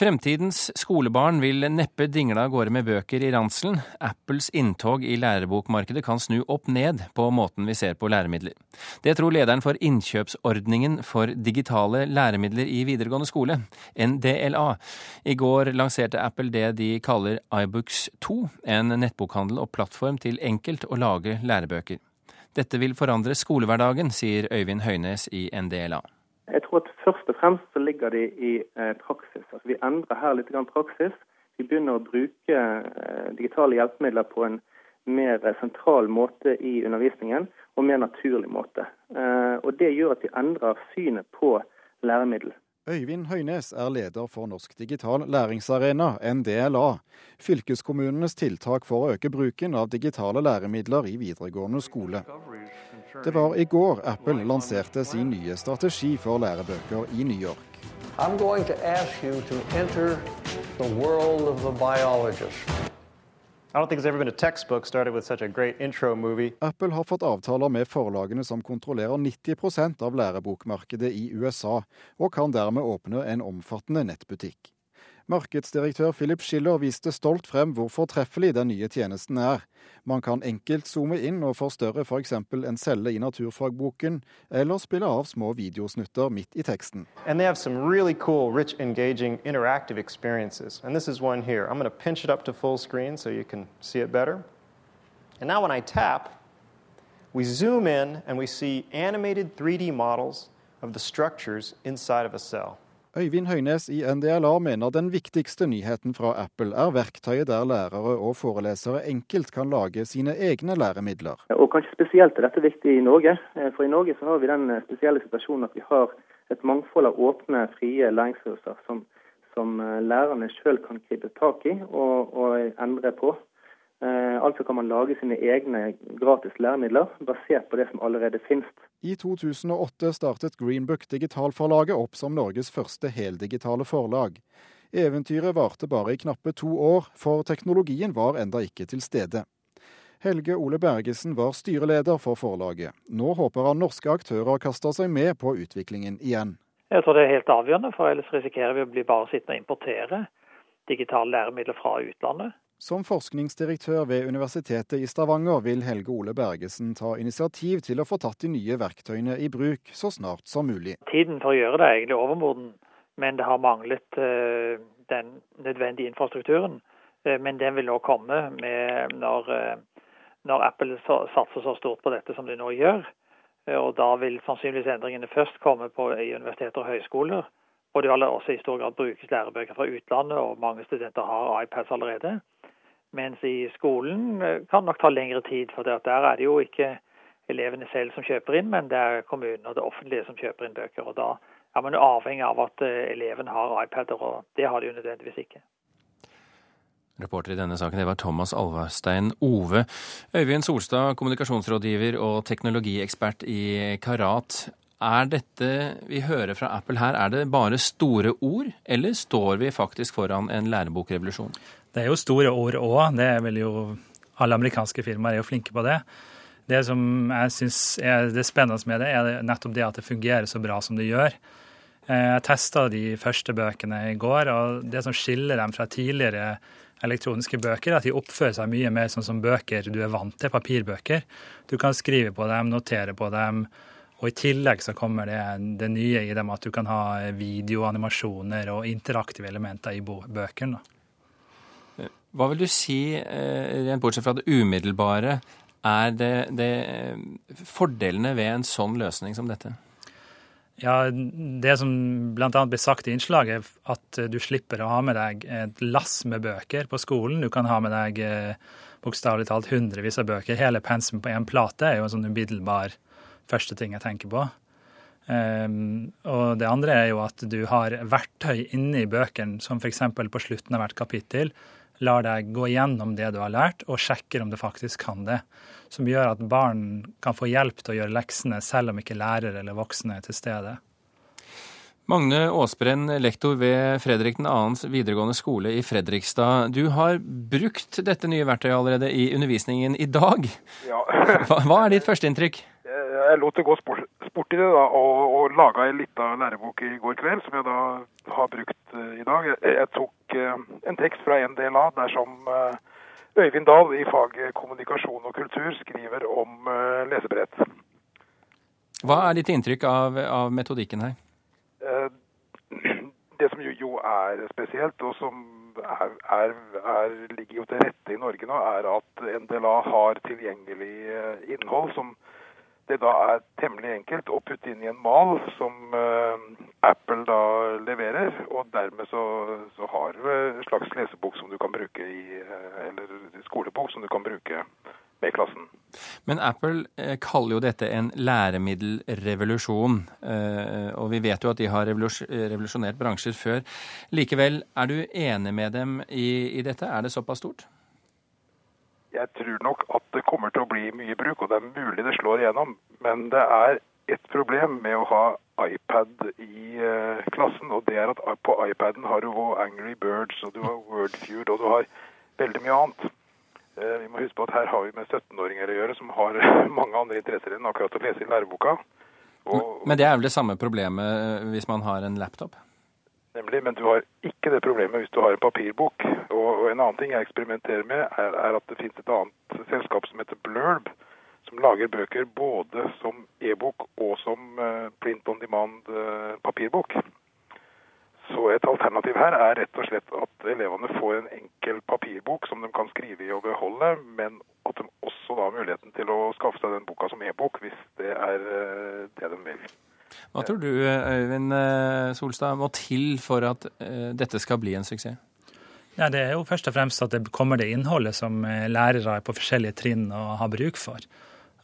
Fremtidens skolebarn vil neppe dingle av gårde med bøker i ranselen. Apples inntog i lærebokmarkedet kan snu opp ned på måten vi ser på læremidler. Det tror lederen for innkjøpsordningen for digitale læremidler i videregående skole, NDLA. I går lanserte Apple det de kaller iBooks2, en nettbokhandel og plattform til enkelt å lage lærebøker. Dette vil forandre skolehverdagen, sier Øyvind Høynes i NDLA. Jeg tror først og fremst så ligger de i eh, praksis. Altså, vi endrer her litt praksis. Vi begynner å bruke eh, digitale hjelpemidler på en mer sentral måte i undervisningen, og mer naturlig måte. Eh, og Det gjør at vi endrer synet på læremiddel. Øyvind Høynes er leder for Norsk digital læringsarena, NDLA. Fylkeskommunenes tiltak for å øke bruken av digitale læremidler i videregående skole. Det var i går Apple lanserte sin nye strategi for lærebøker i New York. I'm going to ask you to enter the world of the biologist. Apple har fått avtaler med forlagene som kontrollerer 90% av lærebokmarkedet i USA, og kan dermed åpne en omfattende nettbutikk. Markedsdirektør Philip Schiller viste stolt frem hvor fortreffelig den nye tjenesten er. Man kan enkelt zoome inn og forstørre f.eks. For en celle i naturfagboken, eller spille av små videosnutter midt i teksten. Really cool, rich, so And now when I tap, we zoom in and we see animated 3D models of the structures inside of a cell. Øyvind Høynes i NDLA mener den viktigste nyheten fra Apple er verktøyet der lærere og forelesere enkelt kan lage sine egne læremidler. Og Kanskje spesielt er dette viktig i Norge. Eh, for I Norge så har vi den eh, spesielle situasjonen at vi har et mangfold av åpne, frie læringsressurser som, som eh, lærerne sjøl kan gripe tak i og, og endre på. Eh, altså kan man lage sine egne gratis læremidler basert på det som allerede finnes. I 2008 startet Greenbook Digitalforlaget opp som Norges første heldigitale forlag. Eventyret varte bare i knappe to år, for teknologien var enda ikke til stede. Helge Ole Bergesen var styreleder for forlaget. Nå håper han norske aktører kaster seg med på utviklingen igjen. Jeg tror det er helt avgjørende, for ellers risikerer vi å bli bare sittende og importere digitale læremidler fra utlandet. Som forskningsdirektør ved Universitetet i Stavanger vil Helge Ole Bergesen ta initiativ til å få tatt de nye verktøyene i bruk så snart som mulig. Tiden for å gjøre det er egentlig overmoden, men det har manglet uh, den nødvendige infrastrukturen. Uh, men den vil nå komme når, uh, når Apple satser så stort på dette som de nå gjør. Og da vil sannsynligvis endringene først komme på, universiteter og høyskoler. Og det vil også i stor grad brukes lærebøker fra utlandet, og mange studenter har iPads allerede. Mens i skolen eh, kan det nok ta lengre tid, for der er det jo ikke elevene selv som kjøper inn, men det er kommunen og det offentlige som kjøper inn bøker. og Da er man jo avhengig av at eleven elevene har iPader, og det har de jo nødvendigvis ikke. Reporter i denne saken det var Thomas Alvarstein Ove. Øyvind Solstad, kommunikasjonsrådgiver og teknologiekspert i Karat. Er dette vi hører fra Apple her, er det bare store ord, eller står vi faktisk foran en lærebokrevolusjon? Det er jo store ord òg. Det er vel jo Alle amerikanske firmaer er jo flinke på det. Det som jeg syns er det spennende med det, er nettopp det at det fungerer så bra som det gjør. Eh, jeg testa de første bøkene i går, og det som skiller dem fra tidligere elektroniske bøker, er at de oppfører seg mye mer sånn som bøker du er vant til, papirbøker. Du kan skrive på dem, notere på dem. Og i tillegg så kommer det, det nye i dem at du kan ha videoanimasjoner og interaktive elementer i bøkene. Hva vil du si, eh, rent bortsett fra det umiddelbare, er det, det fordelene ved en sånn løsning som dette? Ja, Det som bl.a. blir sagt i innslaget, at du slipper å ha med deg et lass med bøker på skolen. Du kan ha med deg eh, bokstavelig talt hundrevis av bøker. Hele pensum på én plate er jo en sånn umiddelbar første ting jeg tenker på. Um, og det andre er jo at du har verktøy inni bøkene, som f.eks. på slutten av hvert kapittel lar deg gå gjennom det du har lært, og sjekker om du faktisk kan det. Som gjør at barn kan få hjelp til å gjøre leksene selv om ikke lærer eller voksne er til stede. Magne Aasbrenn, lektor ved Fredrik 2. videregående skole i Fredrikstad. Du har brukt dette nye verktøyet allerede i undervisningen i dag. Ja. hva, hva er ditt førsteinntrykk? Jeg lot det gå sport i det da, og, og laga ei lita lærebok i går kveld, som jeg da har brukt uh, i dag. Jeg, jeg tok uh, en tekst fra NDLA der som uh, Øyvind Dahl i faget kommunikasjon og kultur skriver om lesebrett. Hva er ditt inntrykk av, av metodikken her? Det som jo, jo, er spesielt, og som er, er, er, ligger jo til rette i Norge nå, er at NDLA har tilgjengelig innhold som det da er temmelig enkelt å putte inn i en mal som uh, Apple da leverer. Og dermed så, så, har du en slags lesebok som du kan bruke i uh, Eller skolebok som du kan bruke med klassen. Men Apple eh, kaller jo dette en læremiddelrevolusjon. Eh, og vi vet jo at de har revolusjonert bransjer før. Likevel, er du enig med dem i, i dette? Er det såpass stort? Jeg tror nok at det kommer til å bli mye bruk, og det er mulig det slår igjennom. Men det er et problem med å ha iPad i uh, klassen, og det er at på iPaden har du òg Angry Birds, og du har Wordfeud, og du har veldig mye annet. Uh, vi må huske på at her har vi med 17-åringer å gjøre som har mange andre interesser enn akkurat å lese i læreboka. Og, Men det er vel det samme problemet eh, hvis man har en laptop? Nemlig, men du har ikke det problemet hvis du har en papirbok. Og, og en annen ting jeg eksperimenterer med, er, er at det finnes et annet selskap som heter Blurb, som lager bøker både som e-bok og som uh, print on demand uh, papirbok. Så et alternativ her er rett og slett at elevene får en enkel papirbok som de kan skrive i og beholde, men at de også har muligheten til å skaffe seg den boka som e-bok hvis det er uh, det de vil. Hva tror du, Øyvind eh, Solstad, må til for at eh, dette skal bli en suksess? Ja, Det er jo først og fremst at det kommer det innholdet som eh, lærere på forskjellige trinn har bruk for.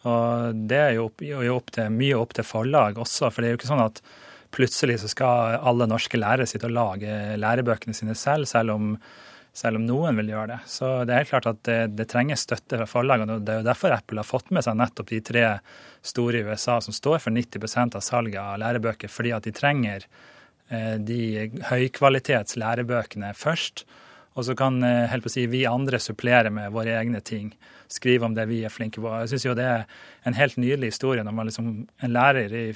Og Det er jo, opp til, mye opp til forlag også, for det er jo ikke sånn at plutselig så skal alle norske lærere sitte og lage lærebøkene sine selv, selv om selv om noen vil gjøre det. Så det er helt klart at det, det trenger støtte fra forlagene. og Det er jo derfor Apple har fått med seg nettopp de tre store i USA som står for 90% av salget av lærebøker, fordi at de trenger eh, de høykvalitets lærebøkene først. Og så kan eh, helt på å si, vi andre supplere med våre egne ting. Skrive om det vi er flinke på. Jeg syns jo det er en helt nydelig historie når man liksom, en lærer i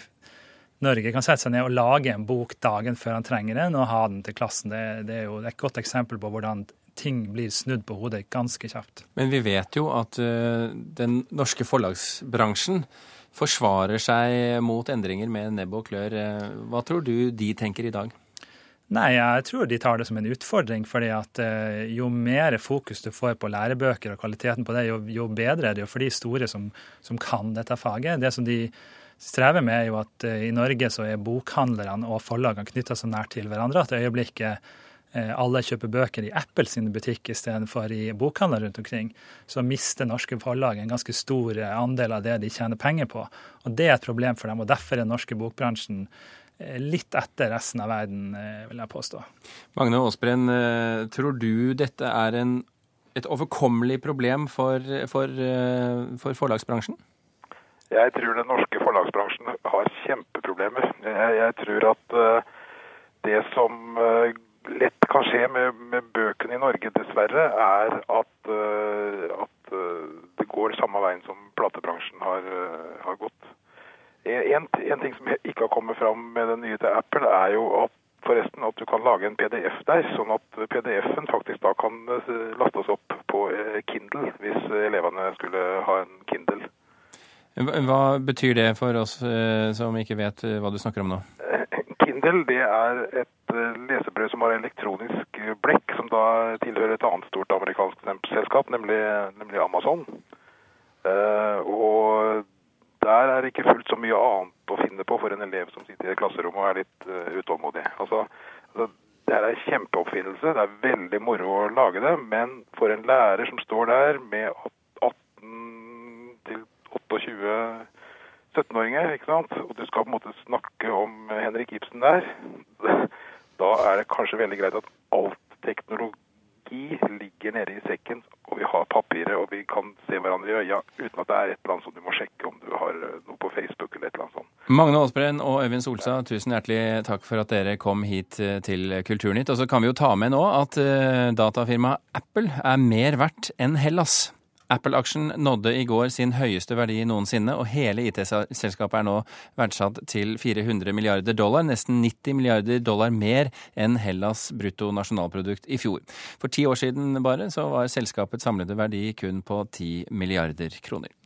Norge kan sette seg ned og lage en bok dagen før han trenger den, og ha den til klassen. Det, det er jo et godt eksempel på hvordan ting blir snudd på hodet ganske kjapt. Men vi vet jo at uh, den norske forlagsbransjen forsvarer seg mot endringer med nebb og klør. Eh, hva tror du de tenker i dag? Nei, jeg tror de tar det som en utfordring. fordi at uh, jo mer fokus du får på lærebøker og kvaliteten på det, jo, jo bedre er det jo for de store som, som kan dette faget. Det som de strever med, er jo at eh, i Norge så er bokhandlerne og forlagene knytta så nært til hverandre at i øyeblikket eh, alle kjøper bøker i Apple sin butikk istedenfor i bokhandler rundt omkring, så mister norske forlag en ganske stor eh, andel av det de tjener penger på. Og Det er et problem for dem. og Derfor er den norske bokbransjen litt etter resten av verden, vil jeg påstå. Magne Aasbrenn, tror du dette er en, et overkommelig problem for, for, for forlagsbransjen? Jeg tror den norske forlagsbransjen har kjempeproblemer. Jeg, jeg tror at uh, det som uh, lett kan skje med, med, bøkene i Norge, dessverre, er at, uh, at det går samme veien som platebransjen har, har gått. En, en, ting som ikke har kommet fram med den nye til Apple, er jo at forresten at du kan lage en PDF der, sånn at PDF-en faktisk da kan lastes opp på Kindle hvis elevene skulle ha en Kindle. Hva betyr det for oss eh, som ikke vet eh, hva du snakker om nå? Kindle det er et eh, lesebrød som har elektronisk blekk, som da tilhører et annet stort amerikansk selskap, nemlig, nemlig Amazon. og der er det ikke fullt så mye annet å finne på for en elev som sitter i klasserommet og er litt utålmodig. Altså, altså det er en kjempeoppfinnelse. Det er veldig moro å lage det, men for en lærer som står der med 28 17-åringer, ikke sant, og du skal på en måte snakke om Henrik Ibsen der, da er det kanskje veldig greit at alt teknologi ligger nede i sekken, og vi har papiret, og vi kan se hverandre i øya uten at det er et eller annet som du må sjekke om du har noe på Facebook eller et eller annet sånt. Magne Aasbrenn og Øyvind Solsa, tusen hjertelig takk for at dere kom hit eh, til Kulturnytt. Og så kan vi jo ta med nå at eh, datafirmaet Apple er mer verdt enn Hellas. Apple-aksjen nådde i går sin høyeste verdi noensinne, og hele IT-selskapet er nå verdsatt til 400 milliarder dollar, nesten 90 milliarder dollar mer enn Hellas brutto nasjonalprodukt i fjor. For ti år siden bare så var selskapets samlede verdi kun på 10 milliarder kroner.